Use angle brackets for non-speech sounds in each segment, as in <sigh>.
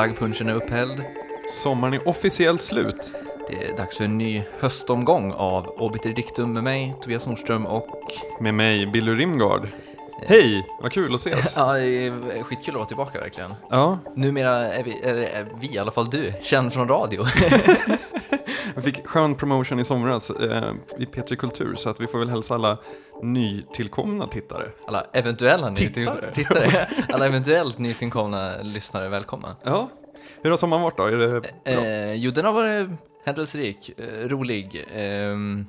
Flaggpunchen är upphälld. Sommaren är officiellt slut. Det är dags för en ny höstomgång av Obiter Dictum med mig, Tobias Nordström och... Med mig, Billy Rimgard. Hej, vad kul att ses. <laughs> Ja, det är skitkul att vara tillbaka verkligen. Ja, Numera är vi, är, vi, i alla fall du, känd från radio. <laughs> <laughs> jag fick skön promotion i somras eh, i P3 Kultur så att vi får väl hälsa alla nytillkomna tittare. Alla eventuella Tittare. nytillkomna, tittare. Alla eventuellt nytillkomna lyssnare, välkomna. Ja, hur har sommaren varit då? Är det bra? Eh, jo, den har varit händelserik, eh, rolig. ehm,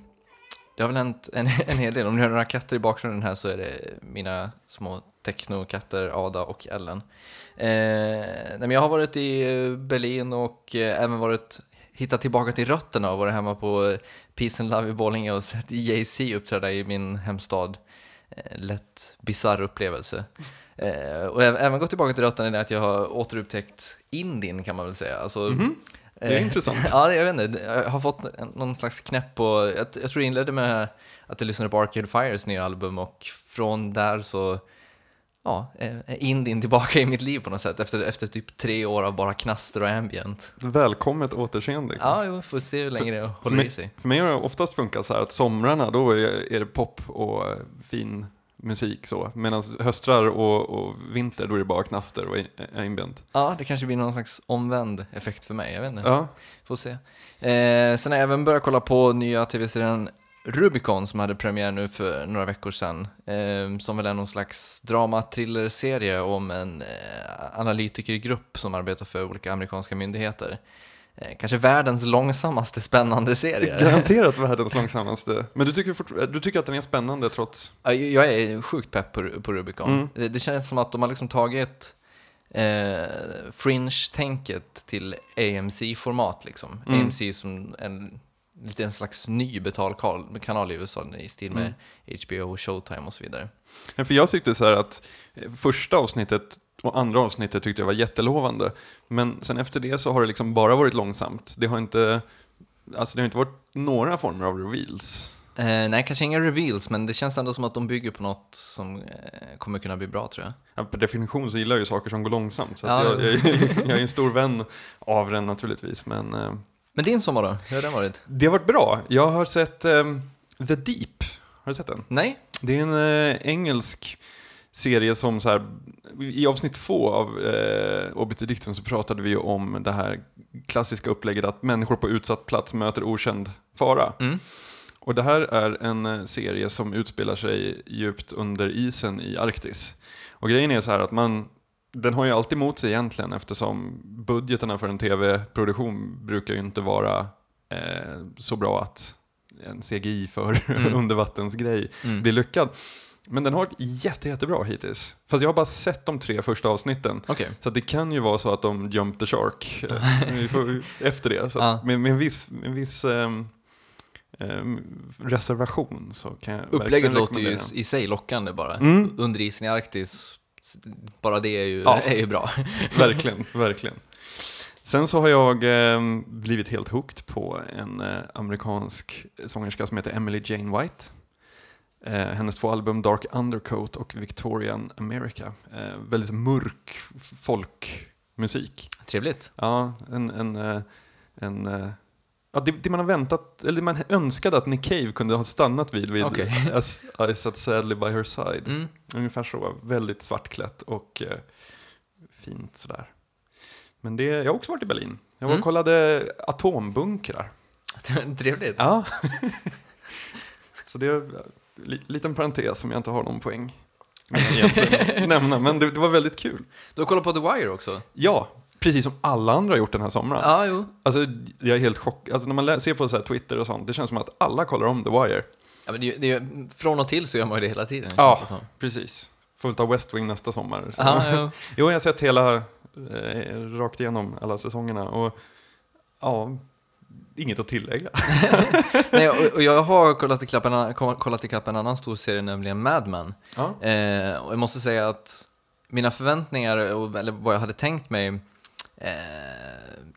det har väl hänt en, <laughs> en hel del. Om ni hör några katter i bakgrunden här så är det mina små technokatter Ada och Ellen. Eh, nej, men jag har varit i eh, Berlin och eh, även varit hittat tillbaka till rötterna och varit hemma på eh, Peace and Love i Borlänge och <laughs> sett Jay-Z uppträda i min hemstad. Eh, lätt bisarr upplevelse. Eh, och även gått tillbaka till rötterna i det att jag har återupptäckt Indien kan man väl säga. Alltså, Det är Eh, intressant. <laughs> Ja, det- jag vet inte. Jag har fått någon slags knäpp på... Jag, jag tror det inledde med att jag lyssnade på Arcade Fires nya album och från där så... Ja, är är Indien tillbaka i mitt liv på något sätt efter, efter typ tre år av bara knaster och ambient. Välkommet återseende. Ja, jo, får se hur länge det För håller i mig, sig. för mig har det oftast funkat så här att somrarna då är, är det pop och eh, fin musik så. Medan höstrar och, och vinter då är det bara knaster och ambient. Ja, det kanske blir någon slags omvänd effekt för mig, jag vet inte. Ja, Får se. Eh, sen har jag även börjat kolla på nya tv-serien Rubicon som hade premiär nu för några veckor sedan. Eh, som väl är någon slags drama-thriller-serie om en eh, analytikergrupp som arbetar för olika amerikanska myndigheter. Eh, kanske världens långsammaste spännande serie. <laughs> garanterat <laughs> världens långsammaste. Men du tycker, fort, du tycker att den är spännande trots... Ja, Jag är sjukt pepp på, på Rubicon. Mm. Det, det känns som att de har liksom tagit eh, Fringe-tänket till AMC-format. Liksom. Mm. AMC som en lite en slags ny betalkanal i USA i stil med Mm. HBO, Showtime och så vidare. Men För jag tyckte så här att eh, första avsnittet och andra avsnittet tyckte jag var jättelovande. Men sen efter det så har det liksom bara varit långsamt. Det har inte, alltså det har inte varit några former av reveals. Eh, nej, kanske inga reveals, men det känns ändå som att de bygger på något som eh, kommer kunna bli bra tror jag. Ja, Per definition så gillar jag ju saker som går långsamt. Så Ja. jag, jag, <laughs> jag är en stor vän av den naturligtvis. Men eh, Men din sommar då? Hur har den varit? det har varit bra. Jag har sett eh, The Deep. Har du sett den? Nej? Det är en eh, engelsk serie som så här, i avsnitt två av eh, Obiter Dictum så pratade vi ju om det här klassiska upplägget att människor på utsatt plats möter okänd fara. Mm. Och det här är en eh, serie som utspelar sig djupt under isen i Arktis. Och grejen är så här att man, den har ju alltid emot sig egentligen eftersom budgeterna för en tv-produktion brukar ju inte vara eh, så bra att en CGI för Mm. <laughs> undervattensgrej Mm. blir lyckad. Men den har varit jätte, jättebra hittills. Fast jag har bara sett de tre första avsnitten. Okej. Så det kan ju vara så att de jump the shark <laughs> eh, efter det. Så Ja. med, med en viss, en viss ehm, ehm, reservation så kan jag Upplägget låter ju i sig lockande bara. Mm. Under isen i Arktis, bara det är ju, Ja. <laughs> är ju bra. <laughs> Verkligen, verkligen. Sen så har jag ehm, blivit helt hooked på en eh, amerikansk sångerska som heter Emily Jane White. Eh, hennes två album Dark Undercoat och Victorian America. Eh, väldigt mörk folkmusik. Trevligt. Ja, en, en, eh, en eh, ja, det, det man har väntat, eller det man önskade att Nick Cave kunde ha stannat vid vid Okej. <laughs> As I sat sadly by her side. Mm. Ungefär så, väldigt svartklätt och eh, fint sådär. Men det, jag har också varit i Berlin. Jag var och Mm. kollade atombunkrar. <laughs> Trevligt. Ja. <laughs> så det liten parentes som jag inte har någon poäng <laughs> att nämna, men det, det var väldigt kul. Du har kollat på The Wire också? Ja, precis som alla andra har gjort den här sommaren. Ja, jo. Alltså, jag är helt chockad. Alltså, när man ser på så här Twitter och sånt, det känns som att alla kollar om The Wire. Ja, men det, det, från och till så gör man ju det hela tiden. Ja. Precis. Fullt av West Wing nästa sommar. Så. Ja, jo. <laughs> Jo, jag har sett hela, eh, rakt igenom alla säsongerna och ja, inget att tillägga. <laughs> Nej, och, och jag har kollat ikapp en, kollat ikapp en annan stor serie, nämligen Mad Men. Ja. Eh, och jag måste säga att mina förväntningar, och- eller vad jag hade tänkt mig, eh,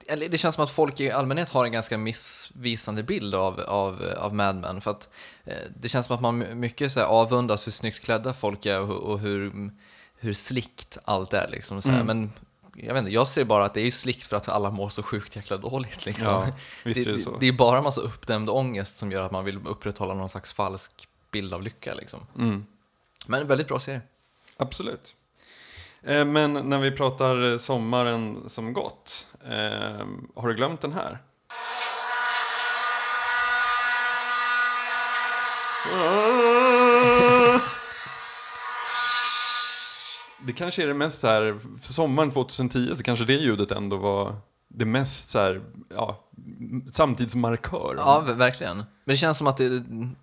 eller det känns som att folk i allmänhet har en ganska missvisande bild av, av, av Mad Men. För att eh, det känns som att man mycket så här, avundas hur snyggt klädda folk är och, hur- och hur, hur slickt allt är. Liksom, så. Mm. Men jag vet inte, jag ser bara att det är ju slikt för att alla mår så sjukt jäkla dåligt liksom. Ja, <laughs> visst är det. Det är bara en massa uppdämd ångest som gör att man vill upprätthålla någon slags falsk bild av lycka liksom. Mm. Men en väldigt bra serie. Absolut. Eh, Men när vi pratar sommaren som gått, eh, har du glömt den här? Det kanske är det mest så här, för sommaren 2010 så kanske det ljudet ändå var det mest så här, ja, samtidsmarkör. Ja, ver- verkligen. Men det känns som att det,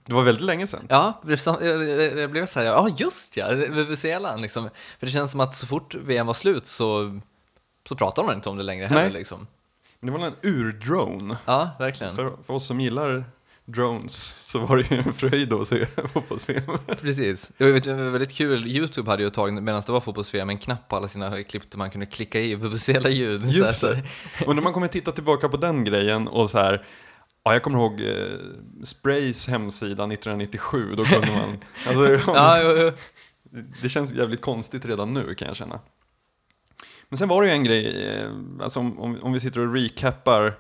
Det var väldigt länge sedan. ja, det blev så här, ja just ja, VVC-lan liksom. För det känns som att så fort VM var slut så, så pratar man inte om det längre heller Nej. liksom. Men det var en urdrone. Ja, verkligen. För, för oss som gillar drones så var det ju en fröjd att se <laughs> fotbolls-VM. Precis. Det var väldigt kul, YouTube hade ju ett tag medan det var fotbolls-VM en knapp på alla sina klipp där man kunde klicka i vuvuzela ljud. Just så här, det. Och när man kommer titta tillbaka på den grejen och så här, ja, jag kommer ihåg eh, Sprays hemsida 1997, då kunde man, <laughs> alltså, Ja, det känns jävligt konstigt redan nu kan jag känna. Men sen var det ju en grej, eh, alltså om, om, om vi sitter och recappar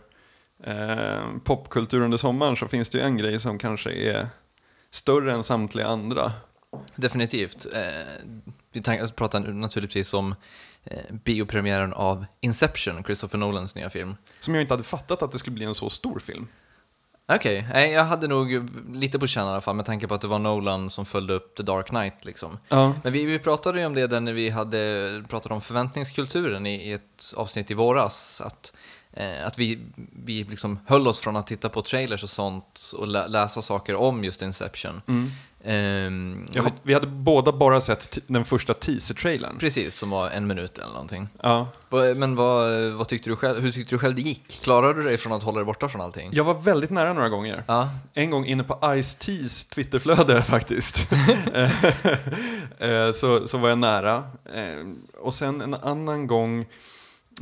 eh, popkultur under sommaren så finns det ju en grej som kanske är större än samtliga andra. Definitivt. Eh, vi pratar naturligtvis om eh, biopremiären av Inception, Christopher Nolans nya film. Som jag inte hade fattat att det skulle bli en så stor film. Okej, nej, jag hade nog lite på känn i alla fall med tanke på att det var Nolan som följde upp The Dark Knight liksom. Ja. Men vi, vi pratade ju om det när vi hade pratat om förväntningskulturen i, i ett avsnitt i våras. Att, att vi, vi liksom höll oss från att titta på trailers och sånt och lä läsa saker om just Inception. Mm. Ehm, Jag, hade- vi hade båda bara sett den första teaser-trailern. Precis, som var en minut eller någonting. Ja. Men vad, vad tyckte du själv, hur tyckte du själv det gick? Klarade du dig från att hålla dig borta från allting? Jag var väldigt nära några gånger. Ja, En gång inne på Ice-Teas Twitterflöde <laughs> faktiskt. <laughs> Eh, så, så var jag nära. Eh, Och sen en annan gång,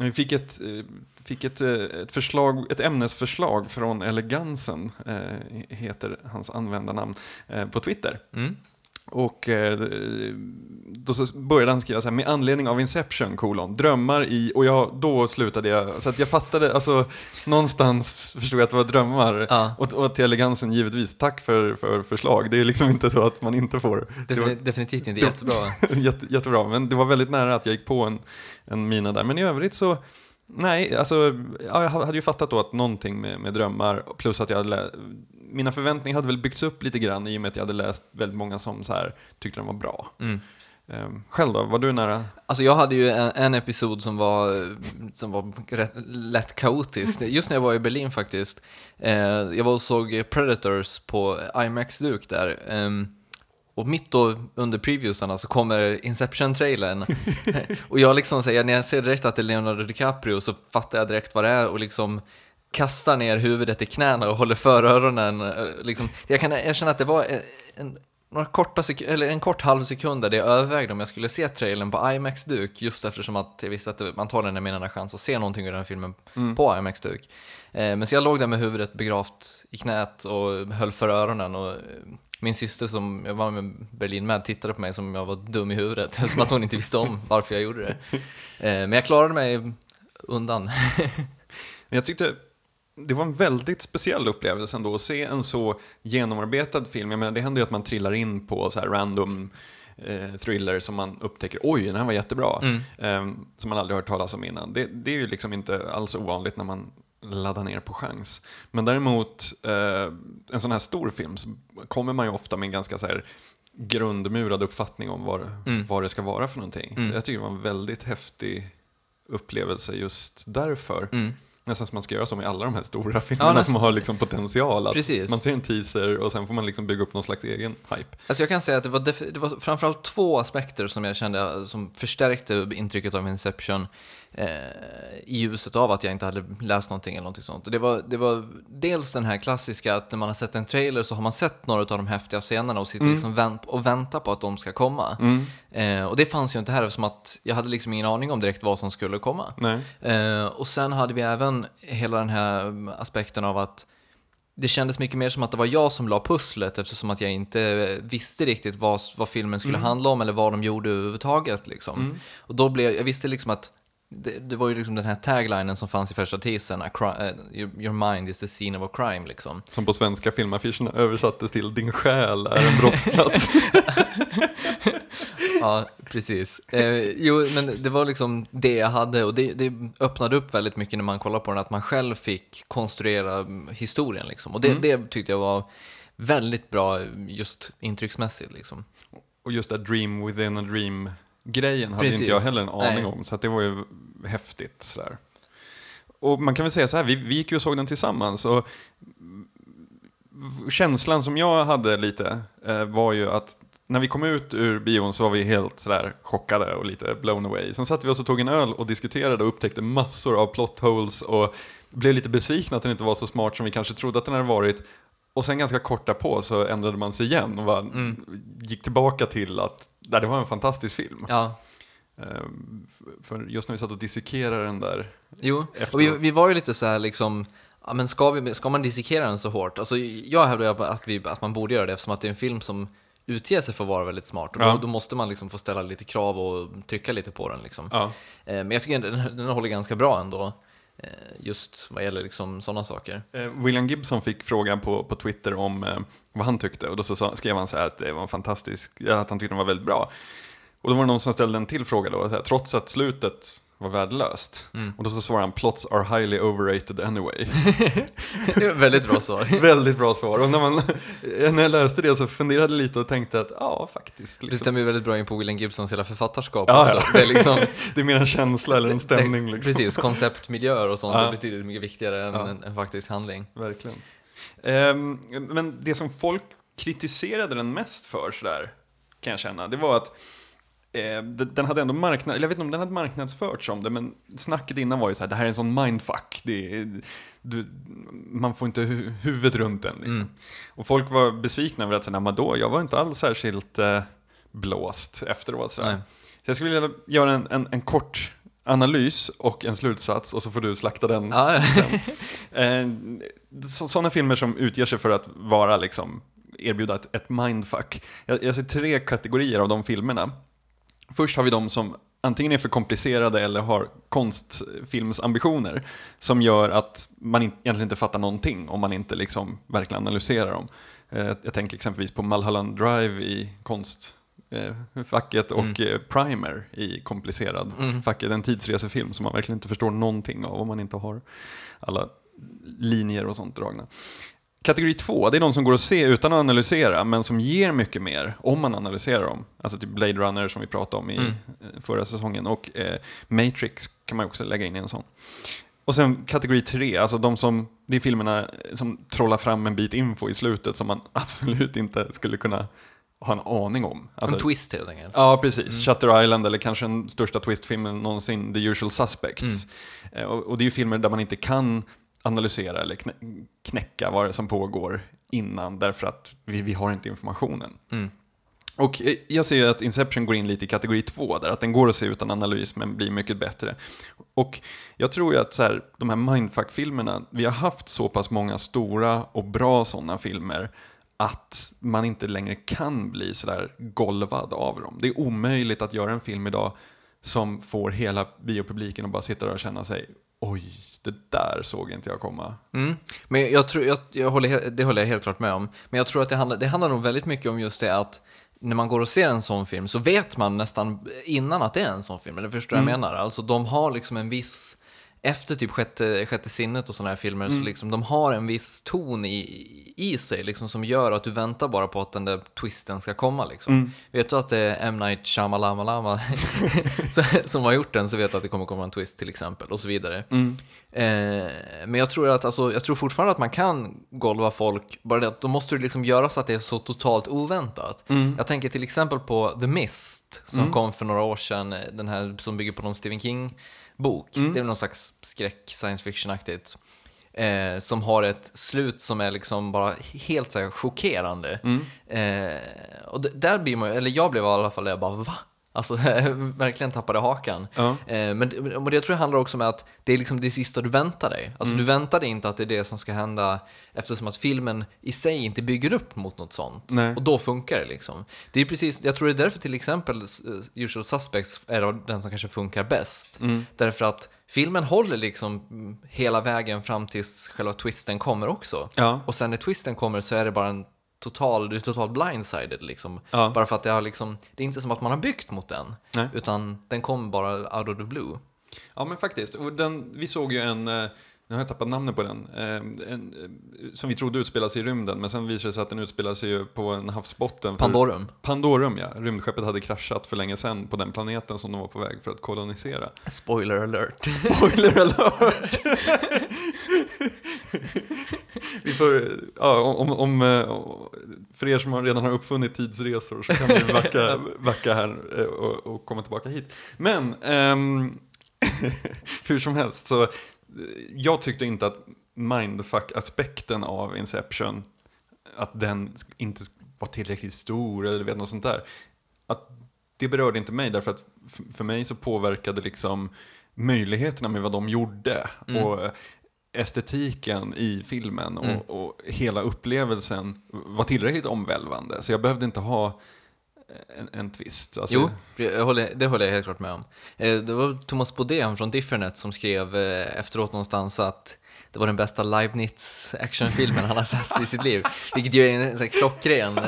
vi fick ett, eh, fick ett, eh, ett, förslag, ett ämnesförslag från Elegansen, eh, heter hans användarnamn, på Twitter. mm. Och eh, då började han skriva så här, med anledning av Inception, kolon, drömmar i, och jag, då slutade jag, så att jag fattade, alltså någonstans förstod jag att det var drömmar. ja. Och, och till elegansen givetvis, tack för, för förslag. Det är liksom inte så att man inte får. Det var Defini- definitivt inte jättebra. <laughs> jätte, jättebra, men det var väldigt nära att jag gick på en, en mina där. Men i övrigt så, nej, alltså ja, jag hade ju fattat då att någonting med, med drömmar, plus att jag hade lä- mina förväntningar hade väl byggts upp lite grann i och med att jag hade läst väldigt många som så här tyckte den var bra. Mm. Ehm, själv då, var du nära? Alltså jag hade ju en, en episod som var, som var rätt, lätt kaotisk, just när jag var i Berlin faktiskt. Eh, jag var och såg Predators på IMAX-duk där. Ehm, och mitt då under previewsarna så kommer Inception-trailern. <laughs> och jag liksom säger, när jag ser direkt att det är Leonardo DiCaprio så fattar jag direkt vad det är och liksom kastar ner huvudet i knäna och håller för öronen. eh, Liksom. Jag kan erkänna att det var en, en, några korta eller en kort halv sekund där jag övervägde om jag skulle se trailern på IMAX-duk just eftersom att jag visste att det antagligen är min enda chans att se någonting ur den här filmen på IMAX-duk. Eh, men så jag låg där med huvudet begravt i knät och höll för öronen och eh, min syster som jag var med Berlin med tittade på mig som om jag var dum i huvudet, <laughs> som att hon inte visste om varför jag gjorde det. Eh, men jag klarade mig undan. Jag tyckte det var en väldigt speciell upplevelse ändå att se en så genomarbetad film. Jag menar, det händer ju att man trillar in på så här random eh, thriller som man upptäcker, oj, den här var jättebra. Mm. Eh, som man aldrig hört talas om innan. Det, det är ju liksom inte alls ovanligt när man laddar ner på chans. Men däremot, eh, en sån här stor film så kommer man ju ofta med en ganska så här grundmurad uppfattning om vad, Mm. vad det ska vara för någonting. Mm. Så jag tycker det var en väldigt häftig upplevelse just därför. Mm. Nästan som man ska göra så med alla de här stora <laughs> filmerna nästan. som har liksom potential. Att Precis. Man ser en teaser och sen får man liksom bygga upp någon slags egen hype. Alltså jag kan säga att det var, det var framförallt två aspekter som jag kände som förstärkte intrycket av Inception i ljuset av att jag inte hade läst någonting eller någonting sånt. Och det, var, det var dels den här klassiska att när man har sett en trailer så har man sett några av de häftiga scenerna och sitter Mm. liksom vänt, och väntar på att de ska komma. Mm. Eh, och det fanns ju inte här eftersom att jag hade liksom ingen aning om direkt vad som skulle komma. Eh, och sen hade vi även hela den här mm, aspekten av att det kändes mycket mer som att det var jag som la pusslet eftersom att jag inte visste riktigt vad, vad filmen skulle Mm. handla om eller vad de gjorde överhuvudtaget. Liksom. Mm. Och då blev, jag visste liksom att det, det var ju liksom den här taglinen som fanns i första teasern, eh, your, mind is the scene of a crime liksom. Som på svenska filmaffischerna översattes till Din själ är en brottsplats. <laughs> Ja, precis. Eh, jo, men det var liksom det jag hade och det, det öppnade upp väldigt mycket när man kollar på den, att man själv fick konstruera historien liksom. Och det, Mm. det tyckte jag var väldigt bra just intrycksmässigt liksom. Och just det dream within a dream grejen hade Precis. inte jag heller en aning Nej. om, så det var ju häftigt. Sådär. Och man kan väl säga så här, vi, vi gick ju och såg den tillsammans och känslan som jag hade lite eh, var ju att när vi kom ut ur bion så var vi helt sådär chockade och lite blown away. Sen satt vi oss och tog en öl och diskuterade och upptäckte massor av plot holes och blev lite besvikna att den inte var så smart som vi kanske trodde att den hade varit. Och sen ganska kort därpå så ändrade man sig igen och bara gick tillbaka till att nej, det var en fantastisk film. Ja, Ehm, För just när vi satt och dissekerade den där jo. Efteråt. Och vi, vi var ju lite så här liksom, ja men ska, vi, ska man dissekera den så hårt? Alltså jag hävdar att, vi, att man borde göra det eftersom att det är en film som utger sig för att vara väldigt smart. Och Ja. då, då måste man liksom få ställa lite krav och trycka lite på den liksom. Ja. Eh, Men jag tycker den, den håller ganska bra ändå, Eh, just vad gäller liksom sådana saker. Eh, William Gibson fick frågan på, på Twitter om eh, vad han tyckte och då så skrev han så här att det var fantastiskt, fantastisk, att han tyckte den var väldigt bra. Och då var det någon som ställde en till fråga då, så här, trots att slutet var värdelöst. Och då så svarade han, plots are highly overrated anyway. <laughs> Det är väldigt bra svar. <laughs> väldigt bra svar. Och när, man, <laughs> när jag läste det så funderade jag lite och tänkte att ja, faktiskt. Det Liksom. stämmer ju väldigt bra in på William Gibsons hela författarskap Ja, ja. Det är liksom, Det är mer en känsla eller en stämning. det, Liksom. Precis, konceptmiljöer och sånt, Ja. det betyder mycket viktigare än en, en faktisk handling. Verkligen. Ehm, men det som folk kritiserade den mest för sådär, kan jag känna, det var att eh, den hade ändå marknad, eller jag vet inte om den hade marknadsförts som det, men snacket innan var ju så här, det här är en sån mindfuck. Är, du, man får inte hu huvudet runt den liksom. Mm. Och folk var besvikna över att säga, men då, jag var inte alls särskilt eh, blåst efteråt. Nej. Så jag skulle vilja göra en, en, en kort analys och en slutsats och så får du slakta den Ja, <laughs> Eh, så, sådana filmer som utger sig för att vara liksom, erbjuda ett, ett mindfuck. Jag, jag ser tre kategorier av de filmerna. Först har vi de som antingen är för komplicerade eller har konstfilmsambitioner som gör att man egentligen inte fattar någonting om man inte liksom verkligen analyserar dem. Eh, jag tänker exempelvis på Mulholland Drive i konstfacket och Mm. eh, Primer i komplicerad Mm. facket. En tidsresefilm som man verkligen inte förstår någonting av om man inte har alla linjer och sånt dragna. Kategori två, det är de som går att se utan att analysera, men som ger mycket mer om man analyserar dem. Alltså typ Blade Runner som vi pratade om i Mm. eh, förra säsongen, och eh, Matrix kan man också lägga in i en sån. Och sen kategori tre, alltså de som, det är filmerna som trollar fram en bit info i slutet som man <laughs> absolut inte skulle kunna ha en aning om. Alltså, en twist helt enkelt. Ja, precis. Shutter Island eller kanske den största twistfilmen någonsin, The Usual Suspects. Eh, Och, och det är ju filmer där man inte kan analysera eller knä- knäcka vad det är som pågår innan därför att vi, vi har inte informationen. Mm. Och eh, jag ser ju att Inception går in lite i kategori två där, att den går att se utan analys men blir mycket bättre. Och jag tror ju att så här, de här mindfuck-filmerna, vi har haft så pass många stora och bra sådana filmer att man inte längre kan bli sådär golvad av dem. Det är omöjligt att göra en film idag som får hela biopubliken att bara sitta där och känna sig oj, det där såg inte jag komma. Mm. Men jag tror, jag, jag håller, det håller jag helt klart med om. Men jag tror att det handlar, det handlar nog väldigt mycket om just det att när man går och ser en sån film så vet man nästan innan att det är en sån film. Eller förstår du vad jag menar? Alltså de har liksom en viss, efter typ sjätte, sjätte sinnet och sådana här filmer, så liksom de har en viss ton i, i sig liksom, som gör att du väntar bara på att den där twisten ska komma. Liksom. Vet du att det är M. Night Shyamalan <laughs> som har gjort den så vet du att det kommer komma en twist till exempel och så vidare. Eh, men jag tror, att, alltså, jag tror fortfarande att man kan golva folk, bara det att då måste du liksom göra så att det är så totalt oväntat. Jag tänker till exempel på The Mist som kom för några år sedan, eh, den här som bygger på någon Stephen King-bok. Det är någon slags skräck, science fiction-aktigt. Eh, som har ett slut som är liksom bara helt så här chockerande. Eh, och där blir man eller jag blev i alla fall där jag bara va? Alltså <laughs> verkligen tappade hakan. Ja. Eh, men och det tror jag handlar också om att det är liksom det sista du väntar dig. Alltså du väntar dig inte att det är det som ska hända eftersom att filmen i sig inte bygger upp mot något sånt. Nej. Och då funkar det liksom. Det är precis, jag tror det är därför till exempel eh, Usual Suspects är den som kanske funkar bäst. Därför att filmen håller liksom mm, hela vägen fram tills själva twisten kommer också. Ja. Och sen när twisten kommer så är det bara en total, du är totalt blindsided liksom. Ja. Bara för att det har liksom, det är inte som att man har byggt mot den. Nej. Utan den kommer bara out of the blue. Ja men faktiskt, och den, vi såg ju en, eh, nu har jag tappat namnet på den, eh, en, eh, som vi trodde utspelas i rymden, men sen visade det sig att den utspelar sig ju på en havsbotten. för- Pandorum. Pandorum ja, rymdskeppet hade kraschat för länge sedan på den planeten som de var på väg för att kolonisera. Spoiler alert. <laughs> Spoiler alert! <laughs> vi får, ja, om, om, eh, för er som redan har uppfunnit tidsresor så kan vi backa, <laughs> backa här eh, och, och komma tillbaka hit. Men, ehm, <laughs> hur som helst, så eh, jag tyckte inte att mindfuck-aspekten av Inception, att den inte var tillräckligt stor eller vet något sånt där. Att det berörde inte mig därför att för mig så påverkade liksom möjligheterna med vad de gjorde Mm. och estetiken i filmen och, Mm. och hela upplevelsen var tillräckligt omvälvande. Så jag behövde inte ha en, en twist. Alltså, Jo, håller, det håller jag helt klart med om. Eh, Det var Thomas Bodén från Differnet som skrev eh, efteråt någonstans att det var den bästa Leibniz actionfilmen han har sett i sitt liv. Vilket ju är en sån klockren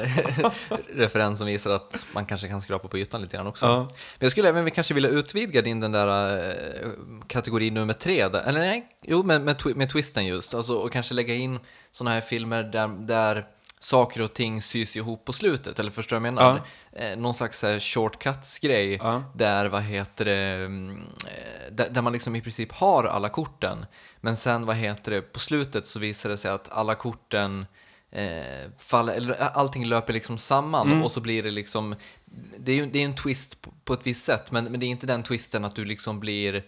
<laughs> referens som visar att man kanske kan skrapa på ytan lite grann också. Ja. Men jag skulle även kanske vilja utvidga din den där eh, kategori nummer tre, där, eller nej, jo med, med, med twisten just, alltså, och kanske lägga in sådana här filmer där, där saker och ting sys ihop på slutet, eller förstår du vad jag menar? Eh, någon slags här shortcuts-grej, Ja. där, vad heter det, mm, eh, där, där man liksom i princip har alla korten, men sen, vad heter det, på slutet så visar det sig att alla korten eh, faller, eller allting löper liksom samman och så blir det liksom, det är ju det är en twist på, på ett visst sätt, men, men det är inte den twisten att du liksom blir eh,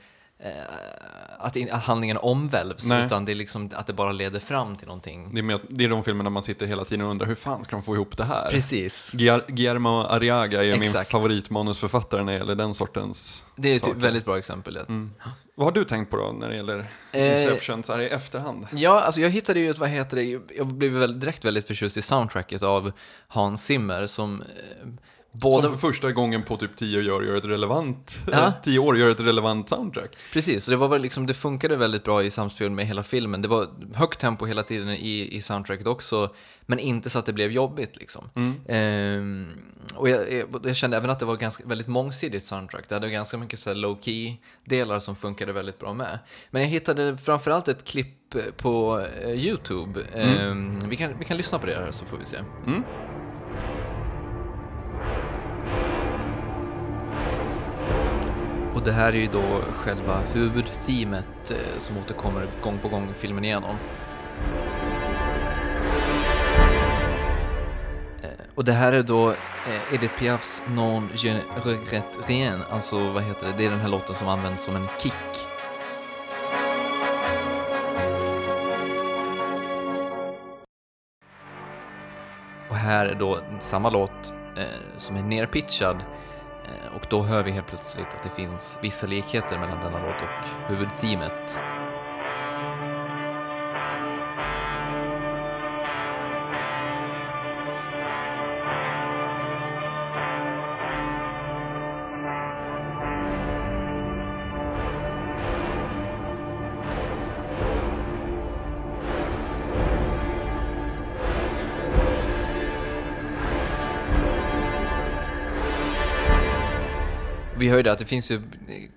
att, in- att handlingen omvälvs, Nej. utan det är liksom att det bara leder fram till någonting. Det är, med, det är de filmerna man sitter hela tiden och undrar hur fan ska de få ihop det här? Precis. Guillermo Arriaga är min Exakt. favoritmanusförfattare när det gäller den sortens Det är ett saker. väldigt bra exempel. ja. Mm. Vad har du tänkt på då när det gäller Eh, Inception så här i efterhand? Ja, alltså jag hittade ju ett, vad heter det, jag blev väl direkt väldigt förtjust i soundtracket av Hans Zimmer som eh, både... Som för första gången på typ tio år gör ett relevant, Ja. tio år gör ett relevant soundtrack. Precis, så det var väl liksom, det funkade väldigt bra i samspel med hela filmen. Det var högt tempo hela tiden i, i soundtracket också, men inte så att det blev jobbigt liksom. Mm. Ehm, och jag, jag, jag kände även att det var ganska, väldigt mångsidigt soundtrack. Det hade ganska mycket så low-key delar som funkade väldigt bra med. Men jag hittade framförallt ett klipp på eh, YouTube. Ehm, vi, kan, vi kan lyssna på det här så får vi se. Mm. Och det här är ju då själva huvudteamet eh, som återkommer gång på gång filmen igenom. Eh, och det här är då eh, Edith Piafs Non je regrette rien, alltså vad heter det, det är den här låten som används som en kick. Och här är då samma låt eh, som är nerpitchad eh, Eh, och då hör vi helt plötsligt att det finns vissa likheter mellan denna låt och huvudteamet. Vi hör ju det att det finns ju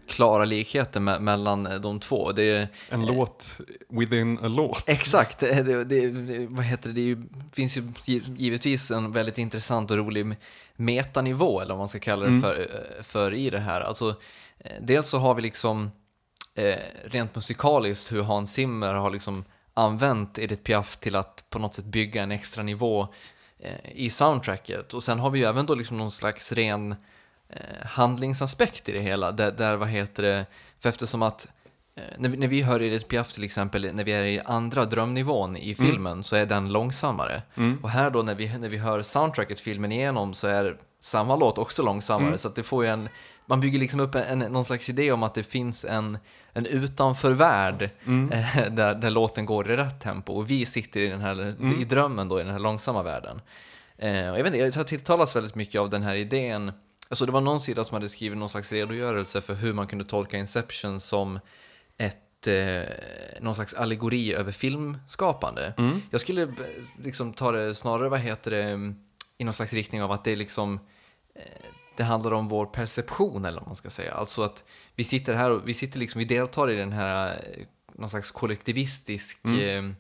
klara likheter me- mellan eh, de två. Det är, En låt within a låt. Exakt, det, det, vad heter det, det ju, finns ju giv- givetvis en väldigt intressant och rolig metanivå, eller vad man ska kalla det Mm. för, eh, för i det här. Alltså, eh, dels så har vi liksom eh, rent musikaliskt hur Hans Zimmer har liksom använt Edith Piaf till att på något sätt bygga en extra nivå eh, i soundtracket. Och sen har vi ju även då liksom någon slags ren eh, handlingsaspekt i det hela, där, där vad heter det, för eftersom att eh, när, vi, när vi hör Edith Piaf till exempel, när vi är i andra drömnivån i Mm. filmen så är den långsammare. Och här då när vi, när vi hör soundtracket filmen igenom så är samma låt också långsammare. Mm. Så att det får ju en, man bygger liksom upp en, någon slags idé om att det finns en, en utanförvärld Mm. eh, <laughs> där, där låten går i rätt tempo och vi sitter i den här, Mm. i drömmen då, i den här långsamma världen. Eh, och jag vet inte, jag har tilltalats väldigt mycket av den här idén. Alltså det var någon sida som hade skrivit någon slags redogörelse för hur man kunde tolka Inception som ett, eh, någon slags allegori över filmskapande. Mm. Jag skulle eh, liksom ta det snarare, vad heter det, i någon slags riktning av att det är liksom eh, det handlar om vår perception eller vad man ska säga. Alltså att vi sitter här och vi sitter liksom, vi deltar i den här eh, någon slags kollektivistisk Mm. eh,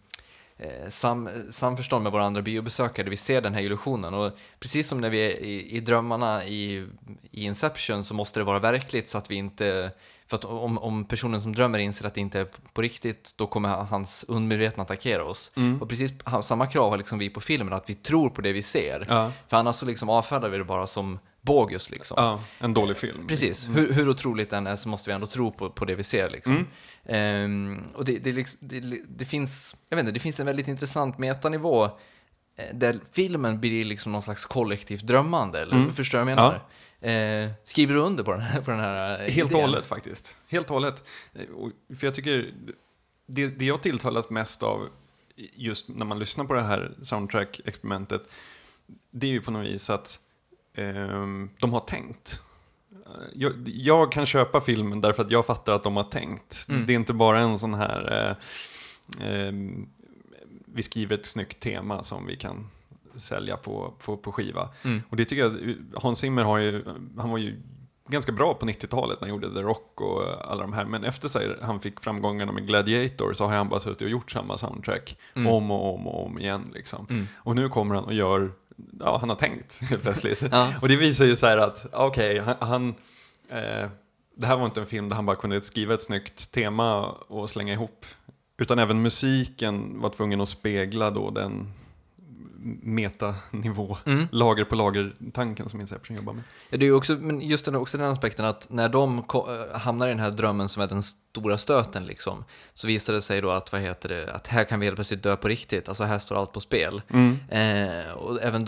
sam, samförstånd med våra andra biobesökare. Vi ser den här illusionen och precis som när vi är i, i drömmarna i, i Inception så måste det vara verkligt så att vi inte för att om, om personen som drömmer inser att det inte är på riktigt, då kommer hans undermedvetna attackera oss. Mm. Och precis samma krav har liksom vi på filmen, att vi tror på det vi ser. Ja. För annars så liksom avfärdar vi det bara som bogus liksom. ja, en dålig film. Precis, hur, hur otroligt den är så måste vi ändå tro på, på det vi ser. Liksom. Ehm, och det, det, liksom- det, det, finns, jag vet inte, det finns en väldigt intressant metanivå eh, där filmen blir liksom någon slags kollektivt drömmande, eller Mm. förstår jag menar? Eh, skriver du under på den här, på den här eh, Helt och hållet faktiskt. Helt och hållet. Eh, För jag tycker, det, det jag tilltalas mest av just när man lyssnar på det här soundtrack-experimentet, det är ju på något vis att de har tänkt. Eh, Jag, jag kan köpa filmen därför att jag fattar att de har tänkt. Mm. Det är inte bara en sån här, eh, ehm, vi skriver ett snyggt tema som vi kan sälja på, på, på skiva. Mm. Och det tycker jag, Hans Zimmer har ju, han var ju ganska bra på 90-talet när han gjorde The Rock och alla de här. Men efter sig han fick framgångarna med Gladiator så har han bara suttit och gjort samma soundtrack Mm. om och om och om igen. Liksom. Mm. Och nu kommer han och gör, ja han har tänkt <laughs> plötsligt. Ja. Och det visar ju så här att, okej, han, han eh, det här var inte en film där han bara kunde skriva ett snyggt tema och slänga ihop. Utan även musiken var tvungen att spegla då den metanivå, Mm. lager på lager-tanken som Inception jobbar med. Ja, det är ju också, men just den, också den aspekten att när de ko- äh, hamnar i den här drömmen som är den stora stöten liksom, så visar det sig då att, vad heter det, att här kan vi helt plötsligt dö på riktigt, alltså här står allt på spel. Eh, och även,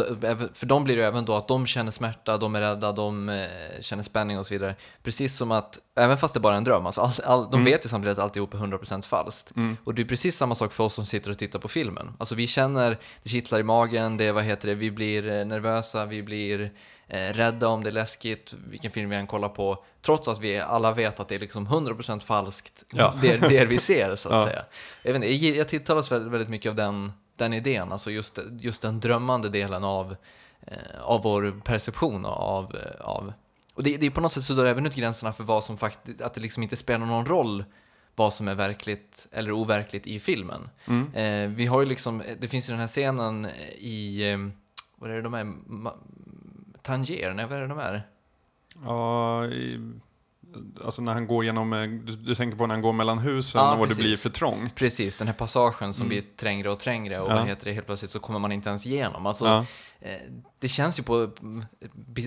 för dem blir det även då att de känner smärta, de är rädda, de eh, känner spänning och så vidare. Precis som att, även fast det bara är en dröm, alltså all, all, de vet ju samtidigt att alltihop är 100% falskt. Och det är precis samma sak för oss som sitter och tittar på filmen. Alltså vi känner, det kittlar i magen, det, vad heter det, vi blir eh, nervösa, vi blir eh, rädda om det är läskigt, vilken film vi än kollar på, trots att vi alla vet att det är liksom 100% falskt, Ja. det, det vi ser så att <laughs> Ja. säga. Jag, inte, jag, jag tilltalas väldigt, väldigt mycket av den, den idén, alltså just, just den drömmande delen av, eh, av vår perception av, av och det, det är på något sätt suddar även ut gränserna för vad som faktiskt, att det liksom inte spelar någon roll vad som är verkligt eller overkligt i filmen. Mm. Eh, vi har ju liksom, det finns ju den här scenen i, eh, vad är det de är, Ma- Tanger, nej vad är det de är? Ja, i, alltså när han går genom, eh, du, du tänker på när han går mellan husen Ja, och det precis. blir för trångt. Precis, den här passagen som Mm. blir trängre och trängre och Ja. vad heter det, helt plötsligt så kommer man inte ens igenom. Alltså, Ja. eh, det känns ju på,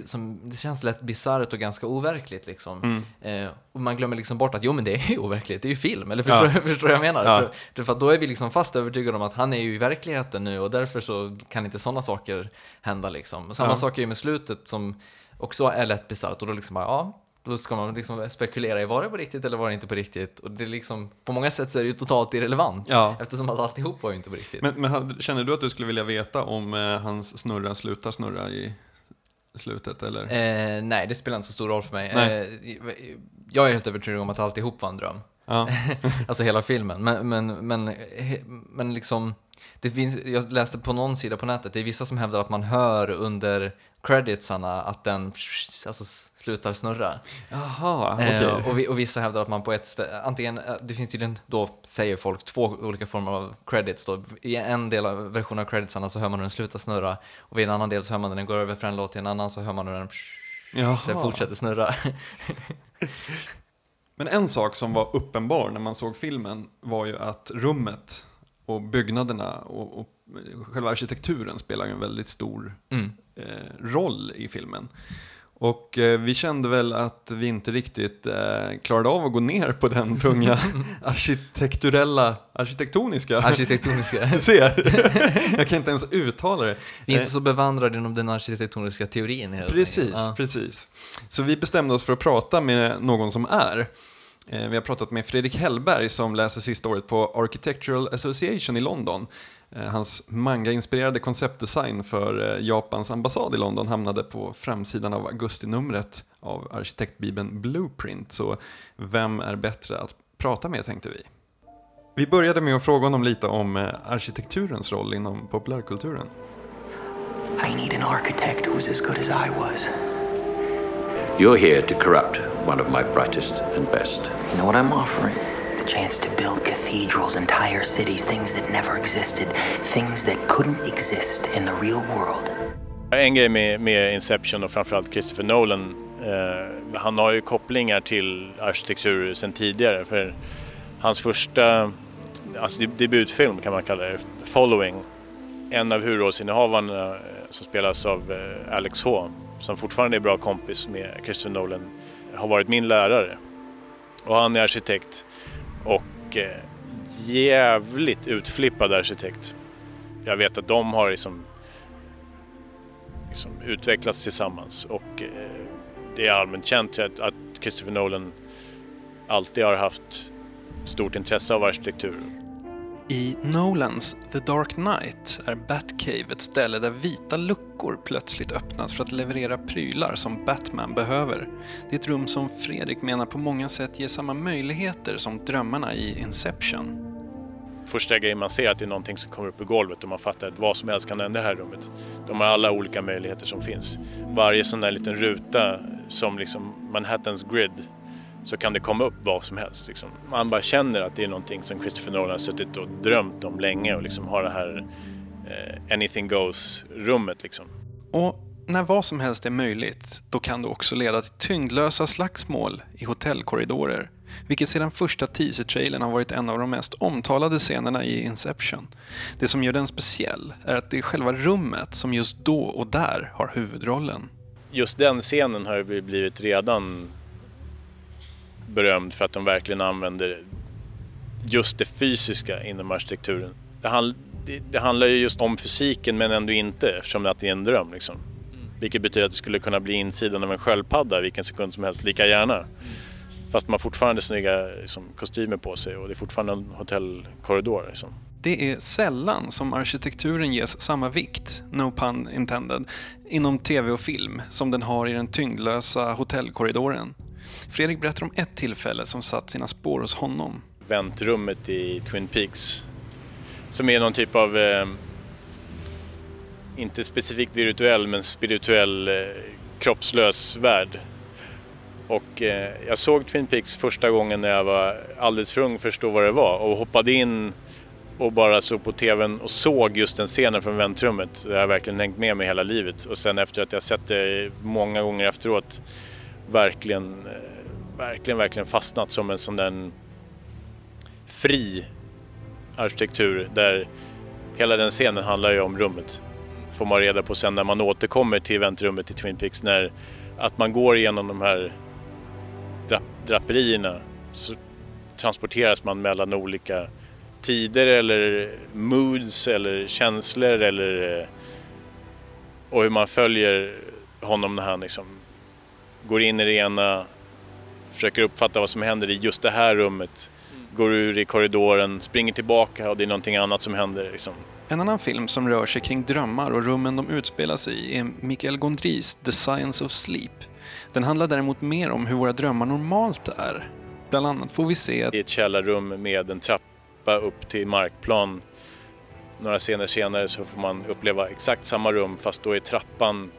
som, det känns lätt bisarrt och ganska overkligt liksom. Mm. Eh, och man glömmer liksom bort att jo men det är ju overkligt, det är ju film, eller förstår, Ja. förstår <laughs> du vad jag menar? För, för, då är vi liksom fast övertygade om att han är ju i verkligheten nu och därför så kan inte sådana saker hända liksom. Samma sak är ju med slutet som också är lätt bisarrt och då liksom bara, ja, då ska man liksom spekulera i var det på riktigt eller var det inte på riktigt? Och det är liksom, på många sätt så är det ju totalt irrelevant. Ja. Eftersom att alltihop var ju inte på riktigt. Men, men känner du att du skulle vilja veta om eh, hans snurra slutar snurra i slutet? Eller? Eh, nej, det spelar inte så stor roll för mig. Eh, jag är helt övertygad om att alltihop var en dröm. Ja. <laughs> Alltså hela filmen. Men, men, men, he- men liksom, det finns, jag läste på någon sida på nätet, det är vissa som hävdar att man hör under creditsarna att den alltså, slutar snurra. Jaha, okej. Eh, och, vi, och vissa hävdar att man på ett ställe, antingen, eh, det finns tydligen, då säger folk, två olika former av credits då. I en del av versionen av creditsarna så hör man hur den slutar snurra, och vid en annan del så hör man när den går över från en låt till en annan så hör man hur den Jaha. sen fortsätter snurra. <laughs> Men en sak som var uppenbar när man såg filmen var ju att rummet och byggnaderna och, och själva arkitekturen spelar en väldigt stor Mm. eh, roll i filmen. Och eh, vi kände väl att vi inte riktigt eh, klarade av att gå ner på den <laughs> tunga arkitekturella, arkitektoniska. Arkitektoniska. Du <laughs> ser, jag kan inte ens uttala det. Vi är inte så bevandrade inom den arkitektoniska teorin helt Precis. Ja. precis. Så vi bestämde oss för att prata med någon som är. Vi har pratat med Fredrik Hellberg som läser sista året på Architectural Association i London. Eh, Hans manga-inspirerade konceptdesign för eh, Japans ambassad i London hamnade på framsidan av augustinumret av arkitektbibeln Blueprint. Så vem är bättre att prata med tänkte vi. Vi började med att fråga honom lite om eh, arkitekturens roll inom populärkulturen. I need an architect who's as good as I was. You're here to corrupt one of my brightest and best. You know what I'm offering? The chance to build cathedrals, entire cities, things that never existed, things that couldn't exist in the real world. En grej med, med Inception och framförallt Christopher Nolan, eh, han har ju kopplingar till arkitektur sedan tidigare. För hans första alltså debutfilm kan man kalla det, Following, en av huvudrollsinnehavarna eh, som spelas av eh, Alex H, som fortfarande är bra kompis med Christopher Nolan, har varit min lärare. Och han är arkitekt och eh, jävligt utflippad arkitekt. Jag vet att de har liksom liksom utvecklats tillsammans och eh, det är allmänt känt att, att Christopher Nolan alltid har haft stort intresse av arkitektur. I Nolans The Dark Knight är Batcave ett ställe där vita luckor plötsligt öppnas för att leverera prylar som Batman behöver. Det är ett rum som Fredrik menar på många sätt ger samma möjligheter som drömmarna i Inception. Första grejen man ser är att det är någonting som kommer upp i golvet och man fattar att vad som helst kan hända i det här rummet. De har alla olika möjligheter som finns. Varje sån där liten ruta som liksom Manhattans grid så kan det komma upp vad som helst. Liksom. Man bara känner att det är någonting som Christopher Nolan har suttit och drömt om länge och liksom har det här eh, anything goes-rummet. Liksom. Och när vad som helst är möjligt, då kan det också leda till tyngdlösa slagsmål i hotellkorridorer. Vilket sedan första teaser-trailern har varit en av de mest omtalade scenerna i Inception. Det som gör den speciell är att det är själva rummet som just då och där har huvudrollen. Just den scenen har ju blivit redan berömd för att de verkligen använder just det fysiska inom arkitekturen. Det, handl- det, det handlar ju just om fysiken men ändå inte eftersom att det är en dröm. Liksom. Vilket betyder att det skulle kunna bli insidan av en sköldpadda vilken sekund som helst lika gärna. Fast man har fortfarande snygga liksom, kostymer på sig och det är fortfarande en hotellkorridor. Liksom. Det är sällan som arkitekturen ges samma vikt, no pun intended, inom tv och film som den har i den tyngdlösa hotellkorridoren. Fredrik berättar om ett tillfälle som satt sina spår hos honom. väntrummet i Twin Peaks. Som är någon typ av, eh, inte specifikt virtuell, men spirituell eh, kroppslös värld. Och eh, jag såg Twin Peaks första gången när jag var alldeles för ung för att förstå vad det var och hoppade in och bara såg på TVn och såg just den scenen från väntrummet. Det har verkligen hängt med mig hela livet. Och sen efter att jag sett det många gånger efteråt verkligen, eh, verkligen, verkligen fastnat som en sån där fri arkitektur där hela den scenen handlar ju om rummet. Får man reda på sen när man återkommer till väntrummet i Twin Peaks när att man går igenom de här drap draperierna så transporteras man mellan olika tider eller moods eller känslor eller eh, och hur man följer honom när han liksom går in i det ena, försöker uppfatta vad som händer i just det här rummet, går ur i korridoren, springer tillbaka och det är någonting annat som händer. Liksom. En annan film som rör sig kring drömmar och rummen de utspelar sig i är Michael Gondrys The Science of Sleep. Den handlar däremot mer om hur våra drömmar normalt är. Bland annat får vi se I ett källarrum med en trappa upp till markplan. Några scener senare så får man uppleva exakt samma rum fast då är trappan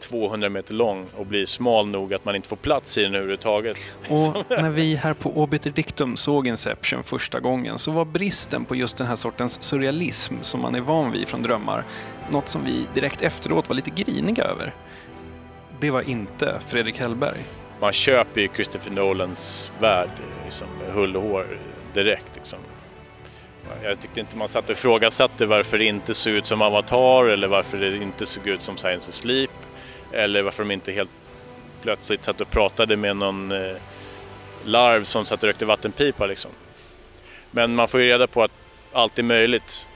200 meter lång och blir smal nog att man inte får plats i den överhuvudtaget. <laughs> Och när vi här på Obiter Dictum såg Inception första gången så var bristen på just den här sortens surrealism som man är van vid från drömmar något som vi direkt efteråt var lite griniga över. Det var inte Fredrik Hellberg. Man köper ju Christopher Nolans värld liksom, med hull och hår direkt. Liksom. Jag tyckte inte man satt och ifrågasatte varför det inte såg ut som Avatar eller varför det inte såg ut som Science of Sleep eller varför de inte helt plötsligt satt och pratade med någon eh, larv som satt och rökte vattenpipa liksom. Men man får ju reda på att allt är möjligt.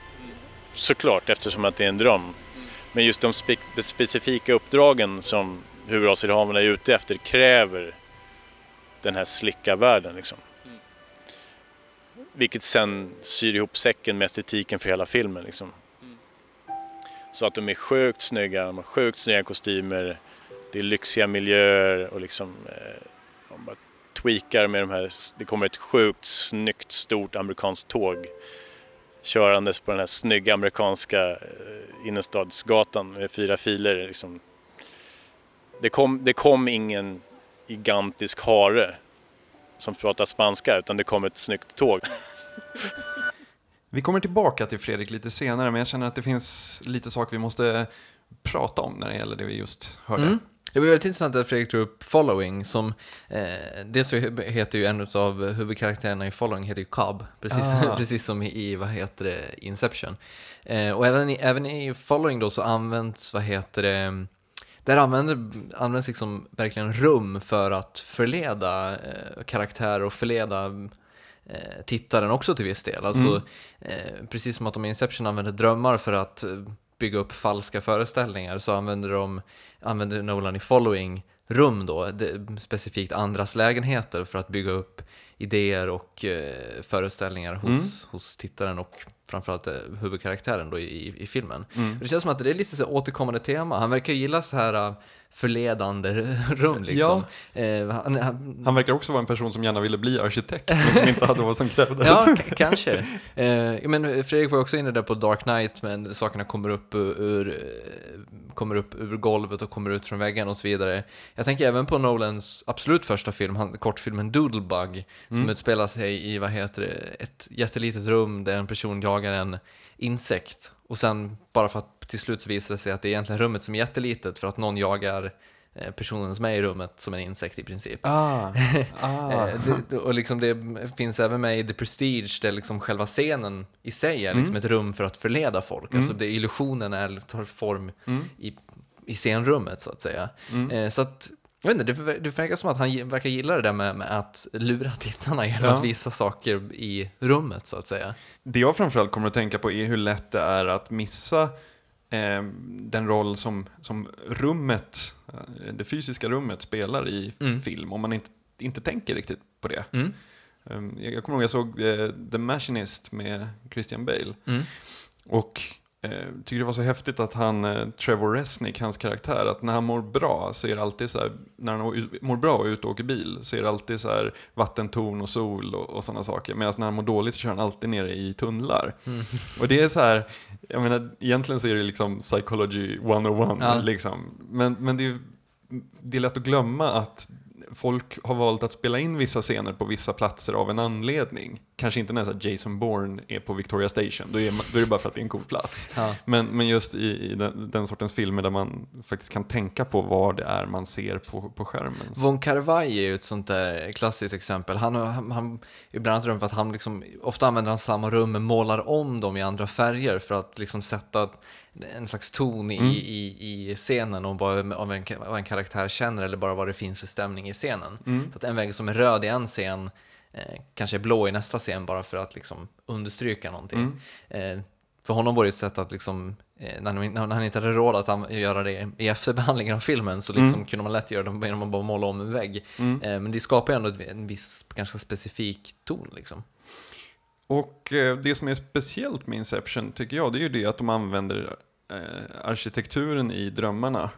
Såklart eftersom att det är en dröm. Men just de spe specifika uppdragen som huvudrollsinnehavarna är ute efter kräver den här slicka världen liksom. Vilket sen syr ihop säcken med estetiken för hela filmen liksom. Så att de är sjukt snygga, de har sjukt snygga kostymer, det är lyxiga miljöer och liksom eh, de bara tweakar med de här, det kommer ett sjukt snyggt stort amerikanskt tåg körandes på den här snygga amerikanska eh, innerstadsgatan med fyra filer liksom. Det kom, det kom ingen gigantisk hare som pratar spanska utan det kom ett snyggt tåg. <laughs> Vi kommer tillbaka till Fredrik lite senare, men jag känner att det finns lite saker vi måste prata om när det gäller det vi just hörde. Mm. Det var väldigt intressant att Fredrik tog upp Following som, eh, dels så heter ju en av huvudkaraktärerna i Following heter ju Cobb, precis, Ah. <laughs> precis som i, vad heter det, Inception. Eh, och även i, även i Following då så används, vad heter det, där använder, används liksom verkligen rum för att förleda eh, karaktärer och förleda eh, tittaren också till viss del. Alltså, Mm. eh, precis som att de i Inception använder drömmar för att eh, bygga upp falska föreställningar så använder, de, använder Nolan i Following rum då, det, specifikt andras lägenheter för att bygga upp idéer och eh, föreställningar hos, Mm. hos tittaren och framförallt eh, huvudkaraktären då i, i filmen. Mm. Det känns som att det är lite så återkommande tema. Han verkar gilla så här förledande <laughs> rum liksom. Eh, han, han, Han verkar också vara en person som gärna ville bli arkitekt, men som inte hade vad som krävdes. Ja, <laughs> kanske. Eh, ja, men Fredrik var också inne där på Dark Knight, men sakerna kommer upp ur, eh, kommer upp ur golvet och kommer ut från väggen och så vidare. Jag tänker även på Nolans absolut första film, han, kortfilmen Doodlebug, som utspelar sig i, vad heter det, ett jättelitet rum där en person jagar en insekt. Och sen, bara för att till slut så visar det sig att det är egentligen rummet som är jättelitet för att någon jagar eh, personen som är i rummet som en insekt i princip. Ah, <laughs> ah. Eh, det, och liksom det finns även med i The Prestige där liksom själva scenen i sig är liksom ett rum för att förleda folk. Alltså det, illusionen är, tar form i, i scenrummet så att säga. Eh, så att, jag vet inte, det, det verkar som att han verkar gilla det där med, med att lura <laughs> tittarna genom Ja. att visa saker i rummet så att säga. Det jag framförallt kommer att tänka på är hur lätt det är att missa eh, den roll som, som rummet, eh, det fysiska rummet spelar i Mm. film om man inte, inte tänker riktigt på det. Mm. Um, jag, kommer ihåg jag såg eh, The Machinist med Christian Bale Mm. och eh, tyckte det var så häftigt att han, eh, Trevor Resnick, hans karaktär, att när han mår bra så är det alltid så här, när han mår bra och ute och åker bil så är det alltid så här vattentorn och sol och, och sådana saker. Medan när han mår dåligt så kör han alltid nere i tunnlar. Mm. Och det är så här, jag menar egentligen så är det liksom psychology 101 Ja. liksom. Men, men det, är, det är lätt att glömma att folk har valt att spela in vissa scener på vissa platser av en anledning. Kanske inte när Jason Bourne är på Victoria Station, då är, man, då är det bara för att det är en cool plats. Ja. Men, men just i, i den, den sortens filmer där man faktiskt kan tänka på vad det är man ser på, på skärmen. Von Carvaj är ju ett sånt där klassiskt exempel. Han, han, han är bland annat att han liksom, ofta använder han samma rum men målar om dem i andra färger för att liksom sätta en slags ton i, i, i scenen och vad, av en, vad en karaktär känner eller bara vad det finns för stämning i scenen. Så att en vägg som är röd i en scen eh, kanske är blå i nästa scen bara för att liksom understryka någonting. Eh, för honom var det ett sätt att liksom, eh, när, han, när han inte hade råd att göra det i efterbehandlingen av filmen så liksom kunde man lätt göra det genom att bara måla om en vägg. Eh, men det skapar ju ändå en viss, ganska specifik ton liksom. Och eh, det som är speciellt med Inception tycker jag, det är ju det att de använder eh, arkitekturen i drömmarna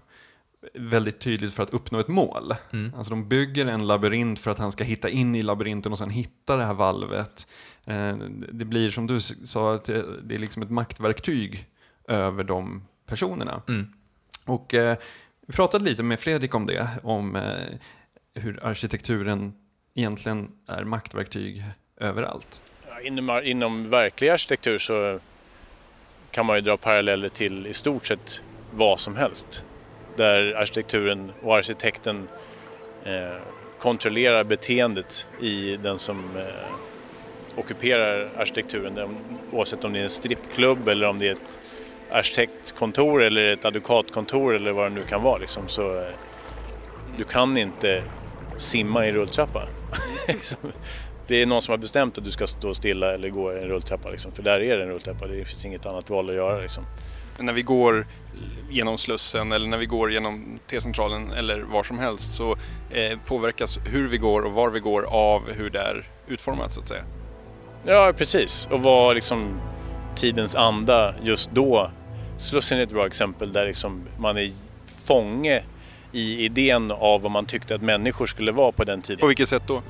väldigt tydligt för att uppnå ett mål. Mm. Alltså de bygger en labyrint för att han ska hitta in i labyrinten och sen hitta det här valvet. Eh, det blir som du sa, att det är liksom ett maktverktyg över de personerna. Mm. Och vi pratade lite med Fredrik om det, om hur arkitekturen egentligen är maktverktyg överallt. Inom, inom verklig arkitektur så kan man ju dra paralleller till i stort sett vad som helst. Där arkitekturen och arkitekten eh, kontrollerar beteendet i den som eh, ockuperar arkitekturen. Oavsett om det är en strippklubb eller om det är ett arkitektkontor eller ett advokatkontor eller vad det nu kan vara. Liksom, så, eh, Du kan inte simma i rulltrappa. <laughs> Liksom. Det är någon som har bestämt att du ska stå stilla eller gå i en rulltrappa. Liksom. För där är det en rulltrappa, det finns inget annat val att göra. Liksom. När vi går genom Slussen eller när vi går genom T-centralen eller var som helst så eh, påverkas hur vi går och var vi går av hur det är utformat så att säga. Ja, precis. Och vad liksom tidens anda just då. Slussen är ett bra exempel där liksom man är fånge i idén av vad man tyckte att människor skulle vara på den tiden. På vilket sätt då?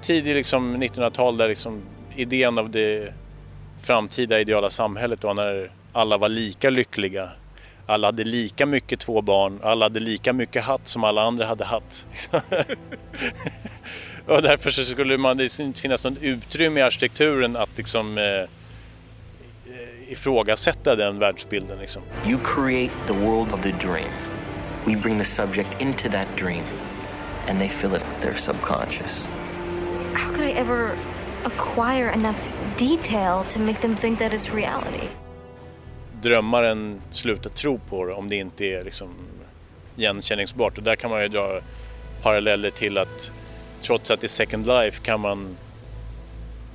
Tidigt liksom 1900-tal där liksom idén av det framtida ideala samhället var när alla var lika lyckliga. Alla hade lika mycket två barn, alla hade lika mycket hatt som alla andra hade hatt. <laughs> och därför så skulle man, det inte finnas något utrymme i arkitekturen att liksom eh, eh, ifrågasätta den världsbilden. Liksom. You create the world of the dream. We bring the subject into that dream and they fill it with their subconscious. How could I ever acquire enough detail to make them think that it's reality? Drömmaren slutar tro på det om det inte är liksom igenkänningsbart. Och där kan man ju dra paralleller till att trots att det är second life kan man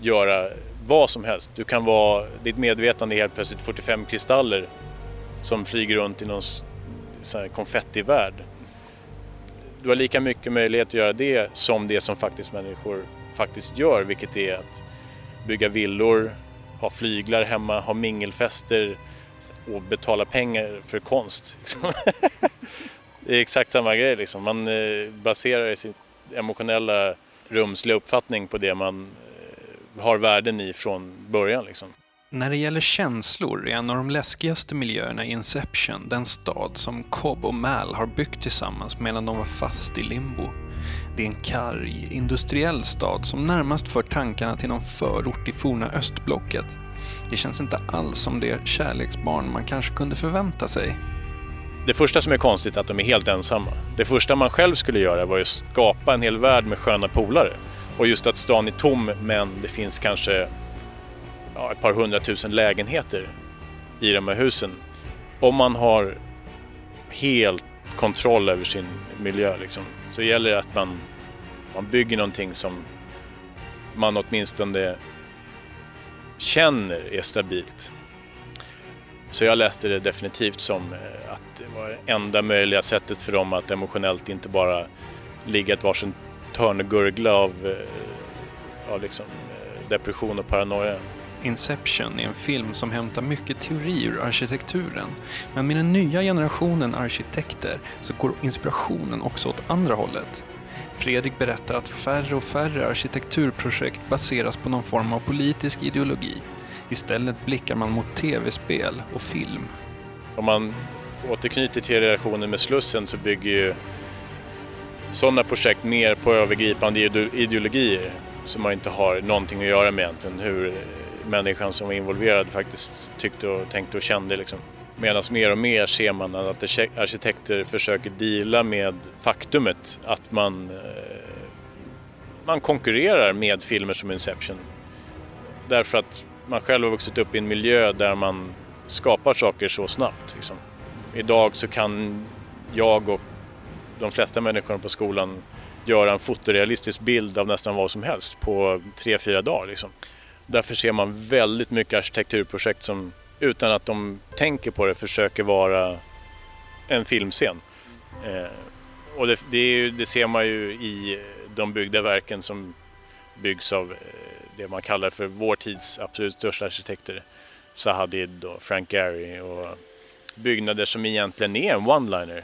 göra vad som helst. Du kan vara, ditt medvetande är helt plötsligt 45 kristaller som flyger runt i någon konfettivärld. Du har lika mycket möjlighet att göra det som det som faktiskt människor faktiskt gör, vilket är att bygga villor, ha flyglar hemma, ha mingelfester och betala pengar för konst. Liksom. <laughs> det är exakt samma grej liksom. Man eh, baserar sin emotionella rumsliga uppfattning på det man eh, har värden i från början. Liksom. När det gäller känslor är en av de läskigaste miljöerna i Inception den stad som Cobb och Mal har byggt tillsammans medan de var fast i limbo. Det är en karg, industriell stad som närmast för tankarna till någon förort i forna östblocket. Det känns inte alls som det kärleksbarn man kanske kunde förvänta sig. Det första som är konstigt är att de är helt ensamma. Det första man själv skulle göra var att skapa en hel värld med sköna polare. Och just att stan är tom men det finns kanske ja, ett par hundratusen lägenheter i de här husen. Om man har helt kontroll över sin miljö liksom, så gäller det att man, man bygger någonting som man åtminstone känner är stabilt. Så jag läste det definitivt som eh, att det var det enda möjliga sättet för dem att emotionellt inte bara ligga ett varsin törn och gurgla av, eh, av liksom eh, depression och paranoia. Inception är en film som hämtar mycket teori ur arkitekturen. Men med den nya generationen arkitekter så går inspirationen också åt andra hållet. Fredrik berättar att färre och färre arkitekturprojekt baseras på någon form av politisk ideologi. Istället blickar man mot tv-spel och film. Om man återknyter till relationen med Slussen så bygger ju sådana projekt mer på övergripande ideologier som man inte har någonting att göra med egentligen. Hur människan som var involverad faktiskt tyckte och tänkte och kände. Liksom. Medan mer och mer ser man att arkitekter försöker deala med faktumet att man, eh, man konkurrerar med filmer som Inception. Därför att man själv har vuxit upp i en miljö där man skapar saker så snabbt. Liksom. Idag så kan jag och de flesta människorna på skolan göra en fotorealistisk bild av nästan vad som helst på tre, fyra dagar. Liksom. Därför ser man väldigt mycket arkitekturprojekt som utan att de tänker på det försöker vara en filmscen. Eh, och det, det, ju, det, ser man ju i de byggda verken som byggs av eh, det man kallar för vår tids absolut största arkitekter. Zaha Hadid och Frank Gehry och byggnader som egentligen är en one-liner.